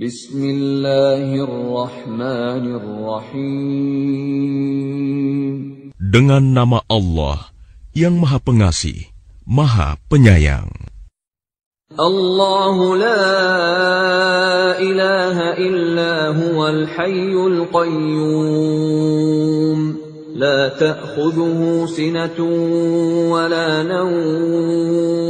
Bismillahirrahmanirrahim. Dengan nama Allah yang Maha Pengasih, Maha Penyayang. Allahu la ilaha illa huwal hayyul qayyum. La ta'khudhuhu sinatun wa la nawm.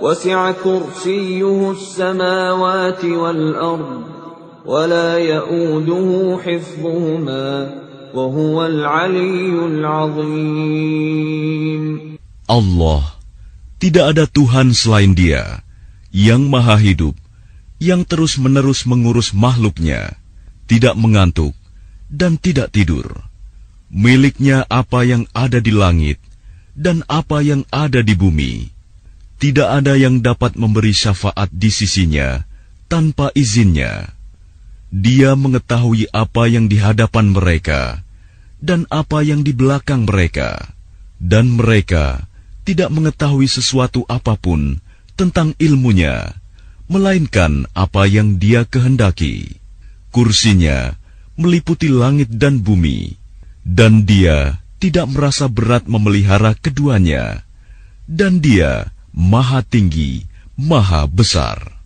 وسع كرسيه السماوات والأرض ولا يؤوده حفظهما وهو العلي العظيم Allah Tidak ada Tuhan selain Dia yang Maha Hidup, yang terus-menerus mengurus makhluknya, tidak mengantuk dan tidak tidur. Miliknya apa yang ada di langit dan apa yang ada di bumi. tidak ada yang dapat memberi syafaat di sisinya tanpa izinnya. Dia mengetahui apa yang di hadapan mereka dan apa yang di belakang mereka, dan mereka tidak mengetahui sesuatu apa pun tentang ilmunya, melainkan apa yang dia kehendaki. Kursinya meliputi langit dan bumi, dan dia tidak merasa berat memelihara keduanya, dan dia maha tinggi, maha besar.